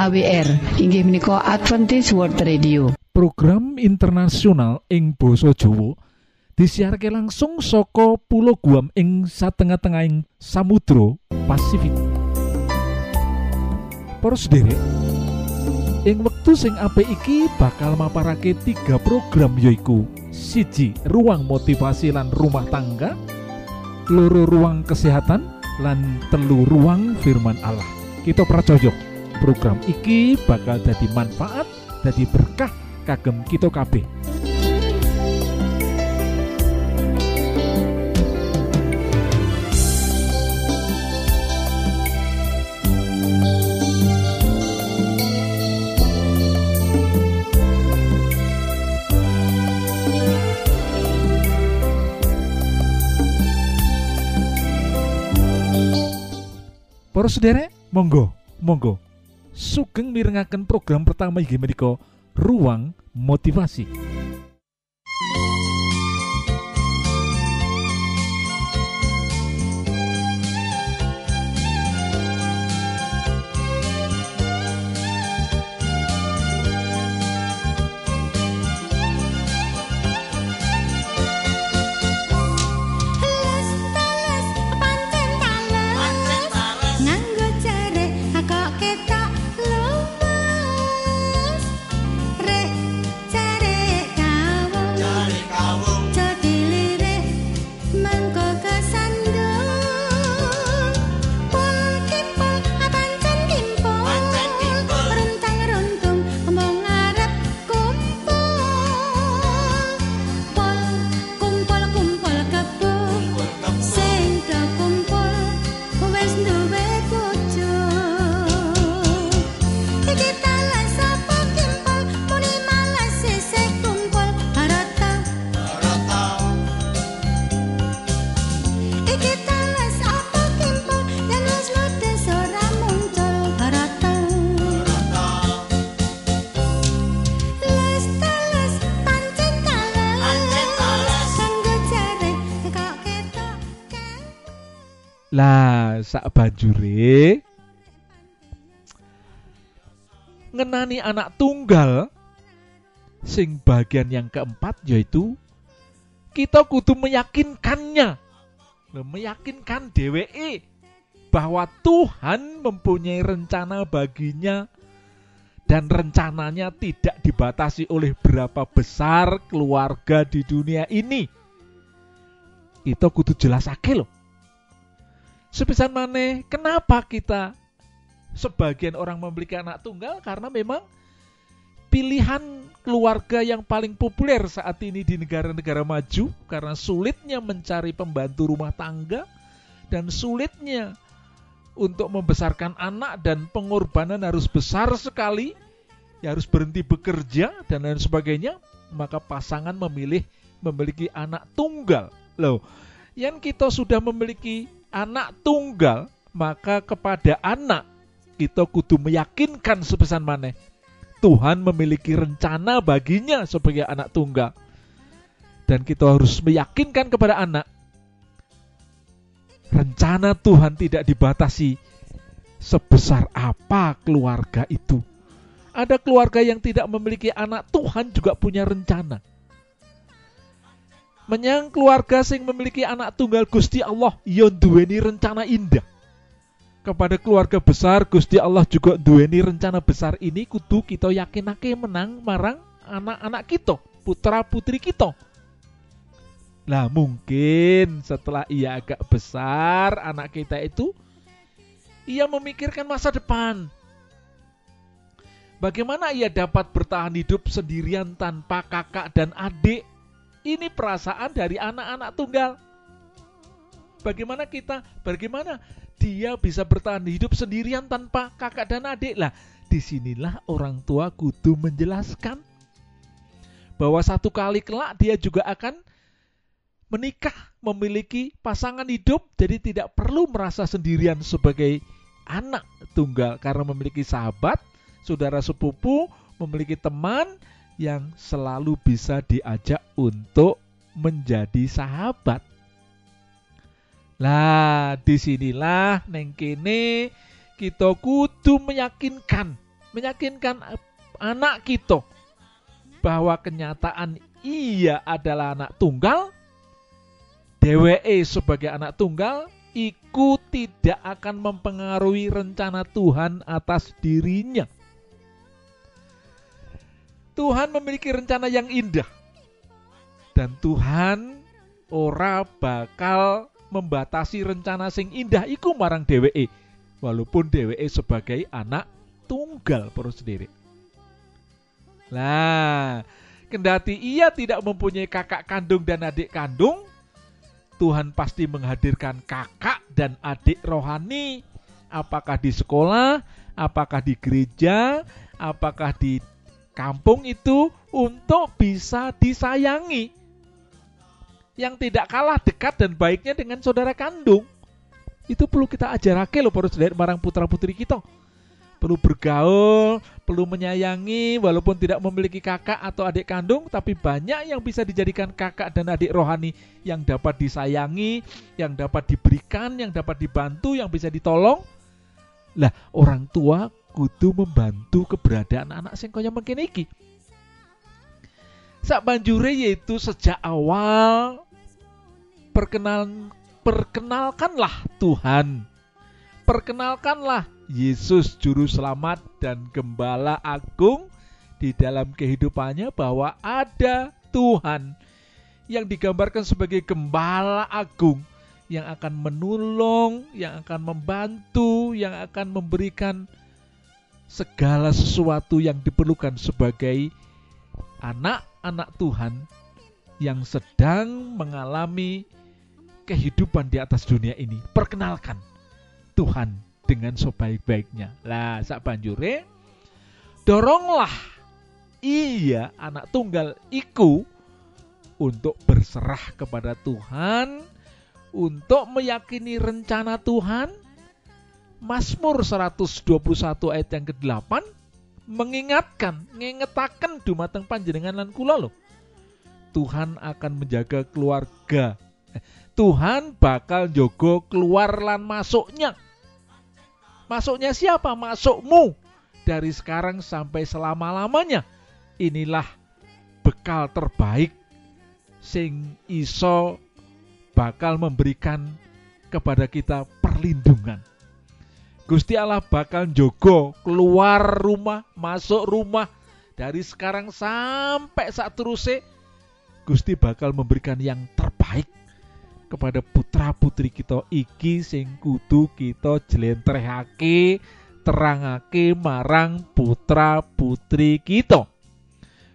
AWR inggih menika Adventist World Radio. Program internasional ing Boso Jowo disiharke langsung soko pulau Guam ing satengah-tengahing Samudro Pasifik. Poros derek ing wektu sing apik iki bakal maparake tiga program yoiku siji ruang motivasi lan rumah tangga loro ruang kesehatan lan telu ruang firman Allah. Kita pracojok program iki bakal jadi manfaat jadi berkah kagem kita kabeh Para monggo, monggo. Sugeng mirengaken program pertama inggih menika Ruang Motivasi. Lah, sak banjure ngenani anak tunggal sing bagian yang keempat yaitu kita kudu meyakinkannya meyakinkan DWE bahwa Tuhan mempunyai rencana baginya dan rencananya tidak dibatasi oleh berapa besar keluarga di dunia ini. Kita kudu jelasake loh. Sepisan maneh, kenapa kita sebagian orang memiliki anak tunggal? Karena memang pilihan keluarga yang paling populer saat ini di negara-negara maju karena sulitnya mencari pembantu rumah tangga dan sulitnya untuk membesarkan anak dan pengorbanan harus besar sekali ya harus berhenti bekerja dan lain sebagainya maka pasangan memilih memiliki anak tunggal. Loh yang kita sudah memiliki anak tunggal maka kepada anak kita kudu meyakinkan sepesan maneh Tuhan memiliki rencana baginya sebagai anak tunggal. Dan kita harus meyakinkan kepada anak rencana Tuhan tidak dibatasi sebesar apa keluarga itu. Ada keluarga yang tidak memiliki anak, Tuhan juga punya rencana. Menyang keluarga sing memiliki anak tunggal Gusti Allah, yon duweni rencana indah. Kepada keluarga besar Gusti Allah juga duweni rencana besar ini kudu kita yakinake menang marang anak-anak kita putra putri kita. Lah mungkin setelah ia agak besar anak kita itu ia memikirkan masa depan. Bagaimana ia dapat bertahan hidup sendirian tanpa kakak dan adik Ini perasaan dari anak-anak tunggal. Bagaimana kita, bagaimana dia bisa bertahan hidup sendirian tanpa kakak dan adik lah. Di sinilah orang tua kudu menjelaskan bahwa satu kali kelak dia juga akan menikah, memiliki pasangan hidup, jadi tidak perlu merasa sendirian sebagai anak tunggal karena memiliki sahabat, saudara sepupu, memiliki teman yang selalu bisa diajak untuk menjadi sahabat. Lah, di sinilah neng kene kita kudu meyakinkan, meyakinkan anak kita bahwa kenyataan ia adalah anak tunggal, DWE sebagai anak tunggal, iku tidak akan mempengaruhi rencana Tuhan atas dirinya. Tuhan memiliki rencana yang indah. Dan Tuhan ora bakal membatasi rencana sing indah iku marang DWE. Walaupun DWE sebagai anak tunggal perlu sendiri. Lah, kendati ia tidak mempunyai kakak kandung dan adik kandung, Tuhan pasti menghadirkan kakak dan adik rohani, apakah di sekolah, apakah di gereja, apakah di kampung itu untuk bisa disayangi. Yang tidak kalah dekat dan baiknya dengan saudara kandung. Itu perlu kita ajarake loh para saudara marang putra putri kita. Perlu bergaul, perlu menyayangi walaupun tidak memiliki kakak atau adik kandung tapi banyak yang bisa dijadikan kakak dan adik rohani yang dapat disayangi, yang dapat diberikan, yang dapat dibantu, yang bisa ditolong. Lah, orang tua kudu membantu keberadaan anak sing kaya mungkin iki. Sak banjure yaitu sejak awal perkenalan perkenalkanlah Tuhan. Perkenalkanlah Yesus juru selamat dan gembala agung di dalam kehidupannya bahwa ada Tuhan yang digambarkan sebagai gembala agung yang akan menolong, yang akan membantu, yang akan memberikan segala sesuatu yang diperlukan sebagai anak-anak Tuhan yang sedang mengalami kehidupan di atas dunia ini. Perkenalkan Tuhan dengan sebaik-baiknya. Lah, sak banjure doronglah iya anak tunggal iku untuk berserah kepada Tuhan, untuk meyakini rencana Tuhan. Mazmur 121 ayat yang ke-8 mengingatkan, ngengetaken dumateng panjenengan lan kula loh. Tuhan akan menjaga keluarga. Eh, Tuhan bakal jogo keluar lan masuknya. Masuknya siapa? Masukmu. Dari sekarang sampai selama-lamanya. Inilah bekal terbaik sing iso bakal memberikan kepada kita perlindungan. Gusti Allah bakal jogo keluar rumah, masuk rumah dari sekarang sampai saat terusnya Gusti bakal memberikan yang terbaik kepada putra putri kita iki sing kudu kita jlentrehake terangake marang putra putri kita.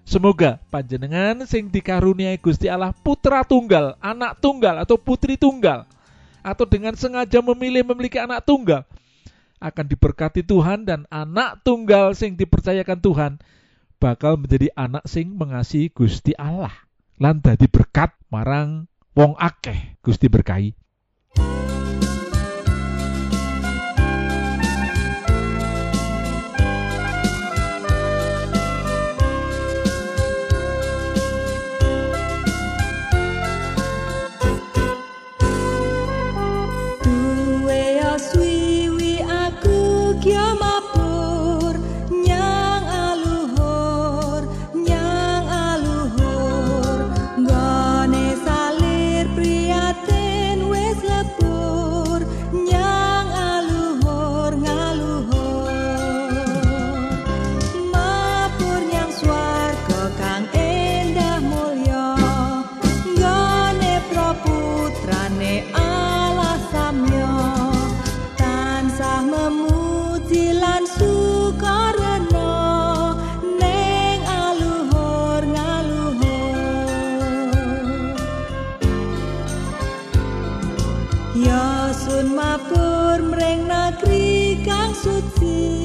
Semoga panjenengan sing dikaruniai Gusti Allah putra tunggal, anak tunggal atau putri tunggal atau dengan sengaja memilih memiliki anak tunggal akan diberkati Tuhan dan anak tunggal sing dipercayakan Tuhan bakal menjadi anak sing mengasihi Gusti Allah. Lan dadi berkat marang wong akeh Gusti berkahi. sapur mreng nagri kang suci.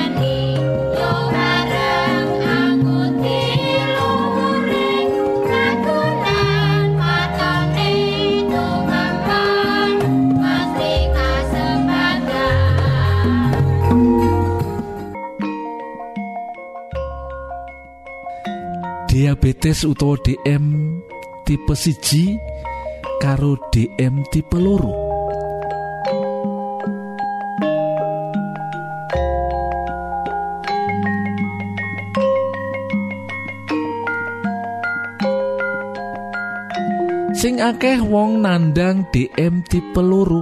diabetes utawa DM tipe siji karo DM tipe loro. Sing akeh wong nandang DM tipe loro.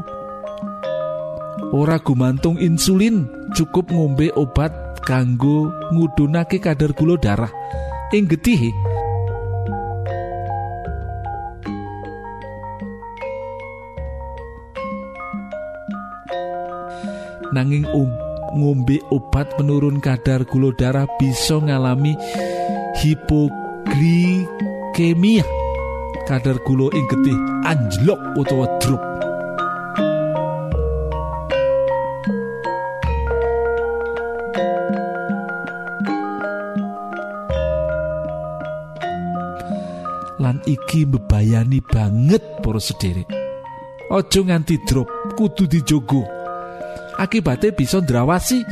Ora gumantung insulin cukup ngombe obat kanggo ngudunake kadar gula darah ing getihe nanging um, ngombe obat penurun kadar gula darah bisa ngalami hipoglikemia kadar gula ing getih anjlok utawa drop iki bebayani banget para sederek ojo nganti drop kudu dijogo. Akibatnya bisa ndrawasi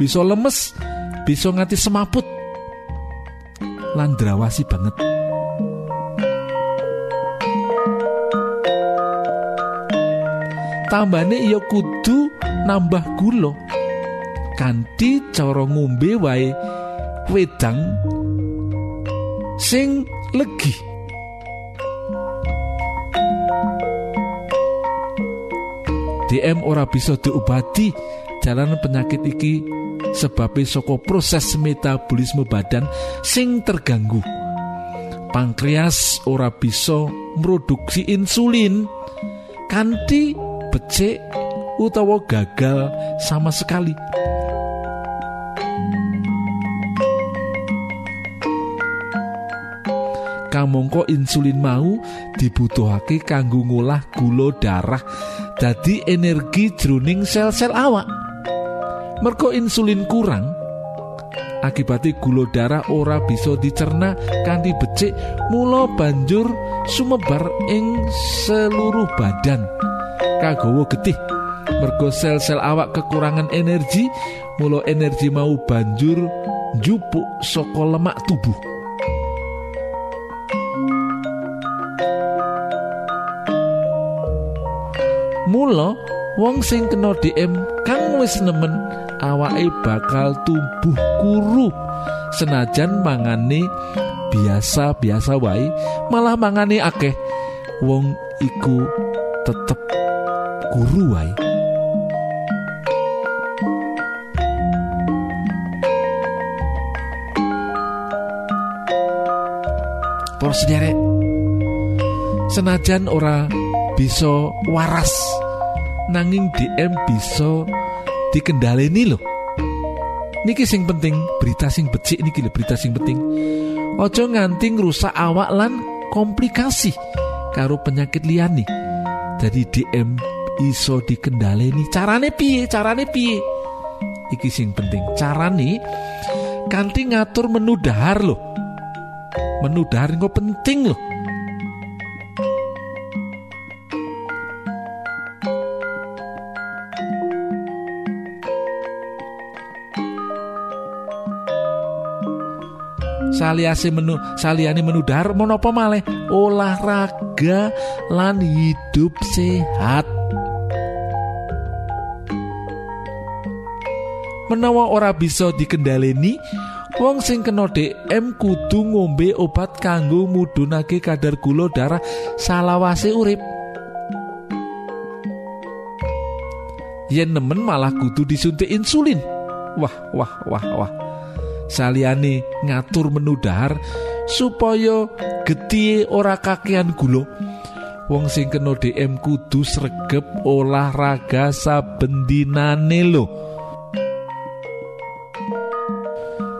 bisa lemes bisa nganti semaput. Lan ndrawasi banget. Tambane iya kudu nambah gula. Kanthi cara ngombe wae wedang sing legi DM ora bisa diobati jalanan penyakit iki sebabnya saka proses metabolisme badan sing terganggu. Pankreas ora bisa produksi insulin kanthi becik utawa gagal sama sekali. Kamangka insulin mau dibutuhake kanggo ngolah gula darah dadi energi jroning sel-sel awak. Merko insulin kurang akibatnya gula darah ora bisa dicerna kanthi becik mula banjur sumebar ing seluruh badan. Kagawa getih mergo sel-sel awak kekurangan energi mula energi mau banjur njupuk saka lemak tubuh Mula wong sing kena DM kang wis nemen awake bakal tumbuh kuru. Senajan mangane biasa-biasa wae malah mangane akeh. Wong iku tetep kuru wae. Senajan ora bisa waras nanging DM bisa dikendaleni loh niki sing penting berita sing becik niki lho berita sing penting. Ojo nganti ngrusak awak lan komplikasi karo penyakit liyane. Jadi DM iso dikendaleni. Carane piye? Carane piye? Iki sing penting. Carane kanthi ngatur menu dahar loh menu dahar kok penting loh saliase menu saliyane menu dahar menapa malih? Olahraga lan hidup sehat. Menawa ora bisa dikendaleni wong sing kena DM kudu ngombe obat kanggo mudhunake kadar gula darah salawase urip. Yen nemen malah kudu disuntik insulin. Wah wah wah wah saliyane ngatur menu dahar supaya getih ora kakean gula. Wong sing kena DM kudu sregep olahraga saben dinane lho.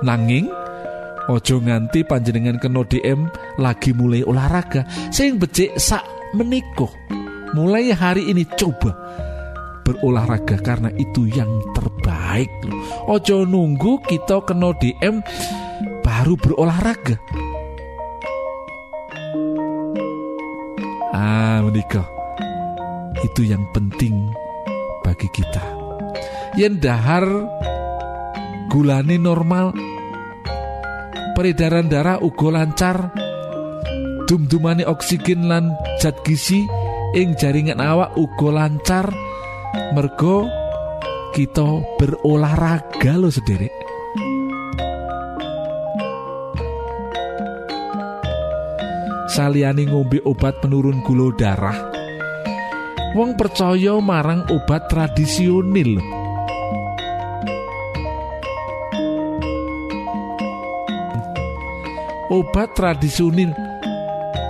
Nanging ojo nganti panjenengan kena DM lagi mulai olahraga sing becik sak meniko mulai hari ini coba berolahraga karena itu yang terbaik loh. Ojo nunggu kita kena DM baru berolahraga. Ah, menikah. Itu yang penting bagi kita. Yen dahar gulane normal, peredaran darah uga lancar, dum-dumane oksigen lan zat gizi ing jaringan awak uga lancar. mergo kita berolahraga lo sendiri saliyane ngombe obat penurun gula darah. Wong percaya marang obat tradisional. Obat tradisional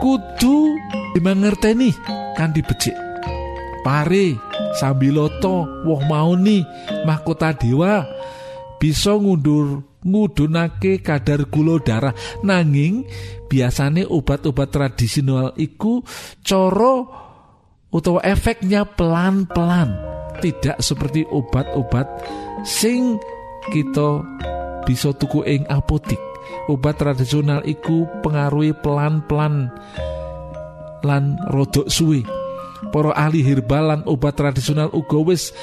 kudu dimangerteni kan dibecik pare sambiloto woh mauni mahkota dewa bisa ngundur ngudunake kadar gula darah. Nanging biasane obat-obat tradisional iku coro utawa efeknya pelan-pelan. Tidak seperti obat-obat sing kita bisa tuku ing apotik. Obat tradisional iku pengaruhi pelan-pelan lan rodok suwe para ahli herbal lan obat tradisional uga wis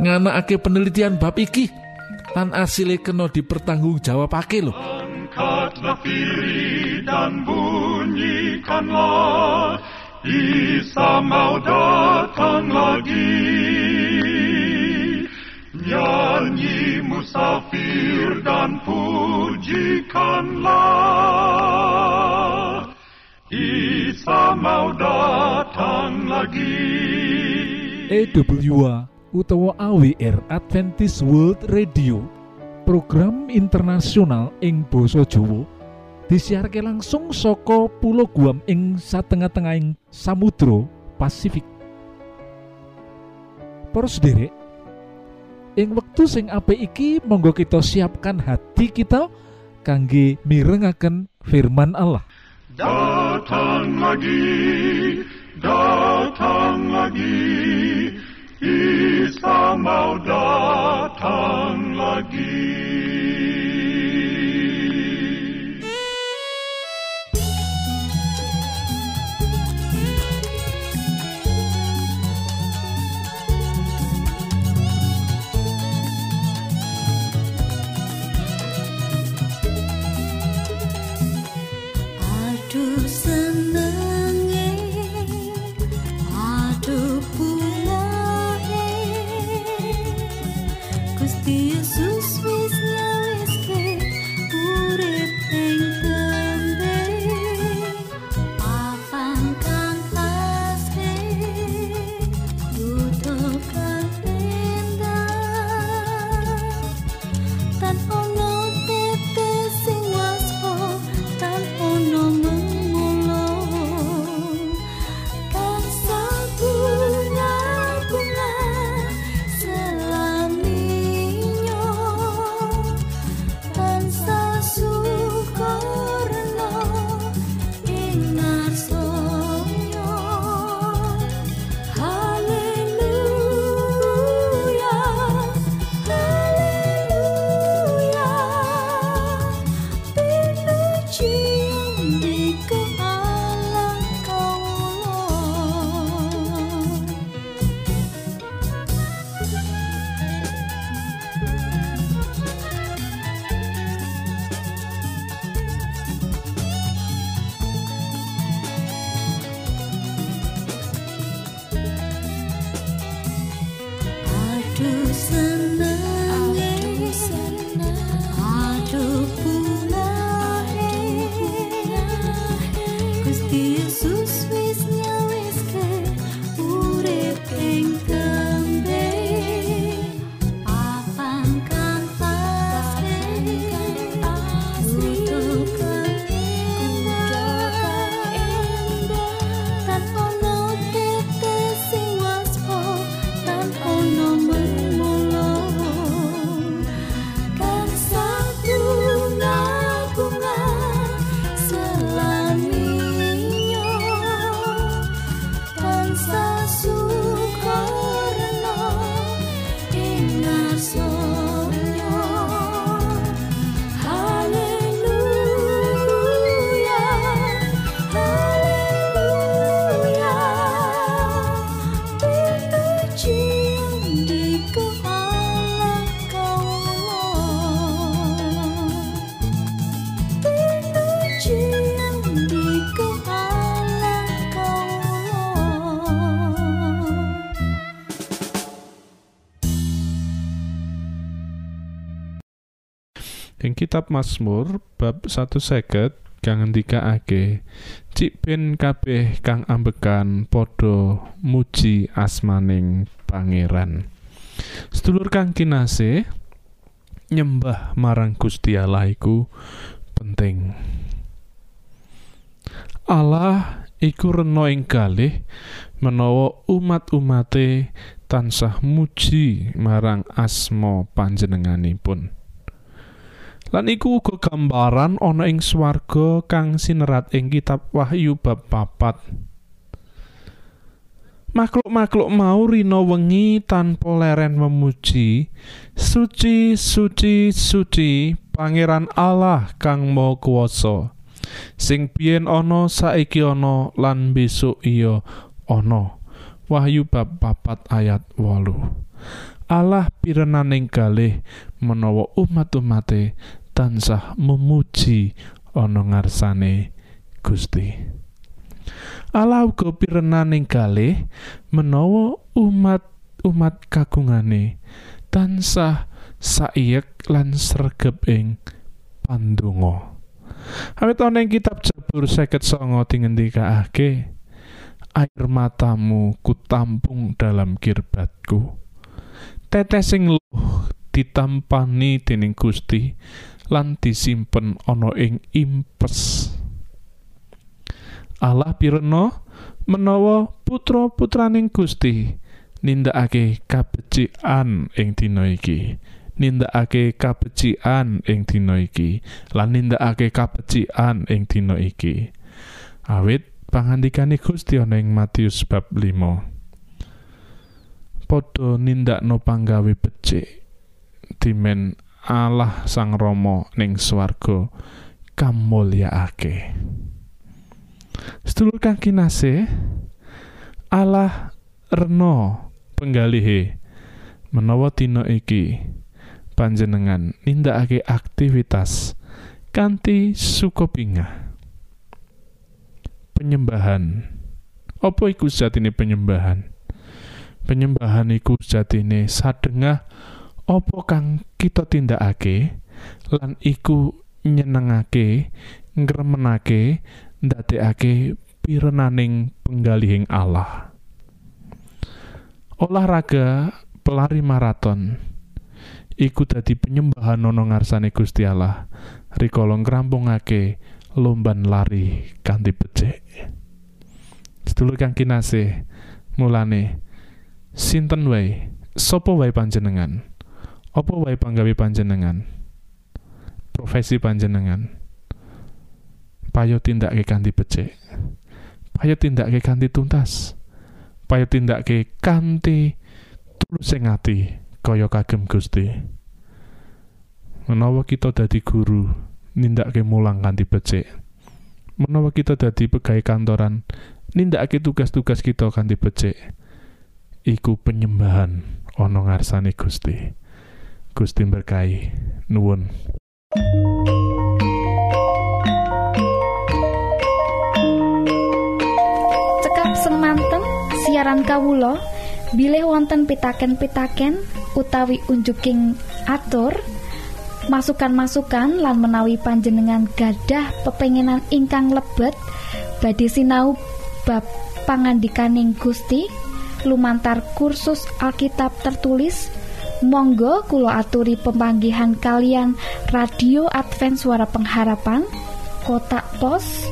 nganakake penelitian bab iki lan asile kena dipertanggungjawabake lho. Angkatlah diri dan bunyikanlah Isa mau datang lagi. Nyanyi musafir dan pujikanlah Isa mau datang lagi EWA utawa AWR Adventist World Radio. Program internasional ing basa Jawa. Disiharke langsung saka pulau Guam ing satengah-tengahing Samudra Pasifik. Para sederek ing wektu sing apik iki monggo kita siapkan hati kita kangge mirengaken firman Allah Datang lagi, datang lagi, Isa mau datang lagi. Ing kitab Mazmur bab 1 seket kang ngendikake Cik ben kabeh kang ambekan padha muji asmaning pangeran. Sedulur kang kinasih nyembah marang Gusti Allah iku penting. Allah iku rena ing kalih menawa umat-umate tansah muji marang asma panjenenganipun Lan iku uga gambaran ana ing swarga kang sinerat ing kitab Wahyu bab papat. Makhluk-makhluk mau rina wengi tanpa leren memuji, suci suci suci Pangeran Allah kang Maha Kuwasa. Sing biyen ana saiki ana lan besok iya ana. Wahyu bab papat ayat 8. Allah pirenaning kalih menawa umat-umate tansah memuji ana ngarsane Gusti. Allah uga pirenaning kalih menawa umat-umat kagungane tansah saiyek lan sregep ing pandonga. Awit ana ing kitab Jabur 59 dingendikake air matamu kutampung dalam kirbatku tetesing luh ditampani dening Gusti lan disimpen ana ing impes Allah pirena menawa putra-putraning Gusti nindakake kabecikan ing dina iki. Nindakake kabecikan ing dina iki lan nindakake kabecikan ing dina iki. Awit pangandikane Gusti ana ing Matius bab 5 padha nindakno panggawe becik dimen Allah Sang Rama ning swarga kamulyaake Sedulur kang kinasih Allah rena penggalihe. Menawa dina iki panjenengan nindakake aktivitas kanthi sukopingah penyembahan. Apa iku sejatine penyembahan? Penyembahan iku sejatine sadengah apa kang kita tindakake? Lan iku nyenengake ngremenake ndadekake pirenaning penggalihing Allah. Olahraga pelari maraton. Iku dadi penyembahan ana ngarsane Gusti Allah. Rikala ngrampungake lomban lari kanthi becik. Sedulur kang kinasih mulane sinten wae? Sapa wae panjenengan apa wae panggawe panjenengan? Profesi panjenengan. Payo tindake kanthi becik. Payo tindake kanthi tuntas. Payo tindake kanthi tulus ing ati kaya kagem Gusti. Menawa kita dadi guru nindakake mulang kanthi becik. Menawa kita dadi pegawai kantoran nindakake tugas-tugas kita kanthi becik. Iku penyembahan ana ngarsane Gusti Gusti berkahi. Nuwun. Cekap semanten siaran kawulo bilih wonten pitaken-pitaken utawi unjuking atur masukan-masukan lan menawi panjenengan gadah pepenginan ingkang lebet badhe sinau bab pangandikaning Gusti lumantar kursus Alkitab tertulis Monggo kulo aturi pemanggihan kalian radio Advent suara pengharapan kotak pos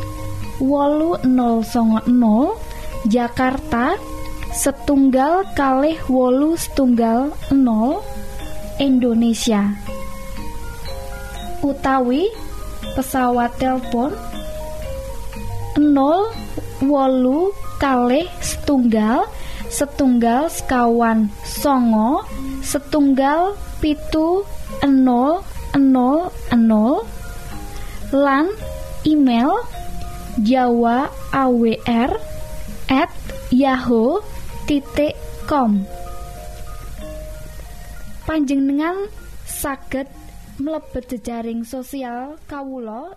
wolu 000 Jakarta setunggal kalih wolu setunggal 0 Indonesia. Utawi pesawat telepon 0 wolu kalih setunggal setunggal sekawan songo setunggal pitu enol enol enol. Lan email jawa awr at yahoo titik com. Panjenengan saged mlebet jejaring sosial kawulo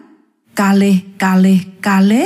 kalih kalih kalih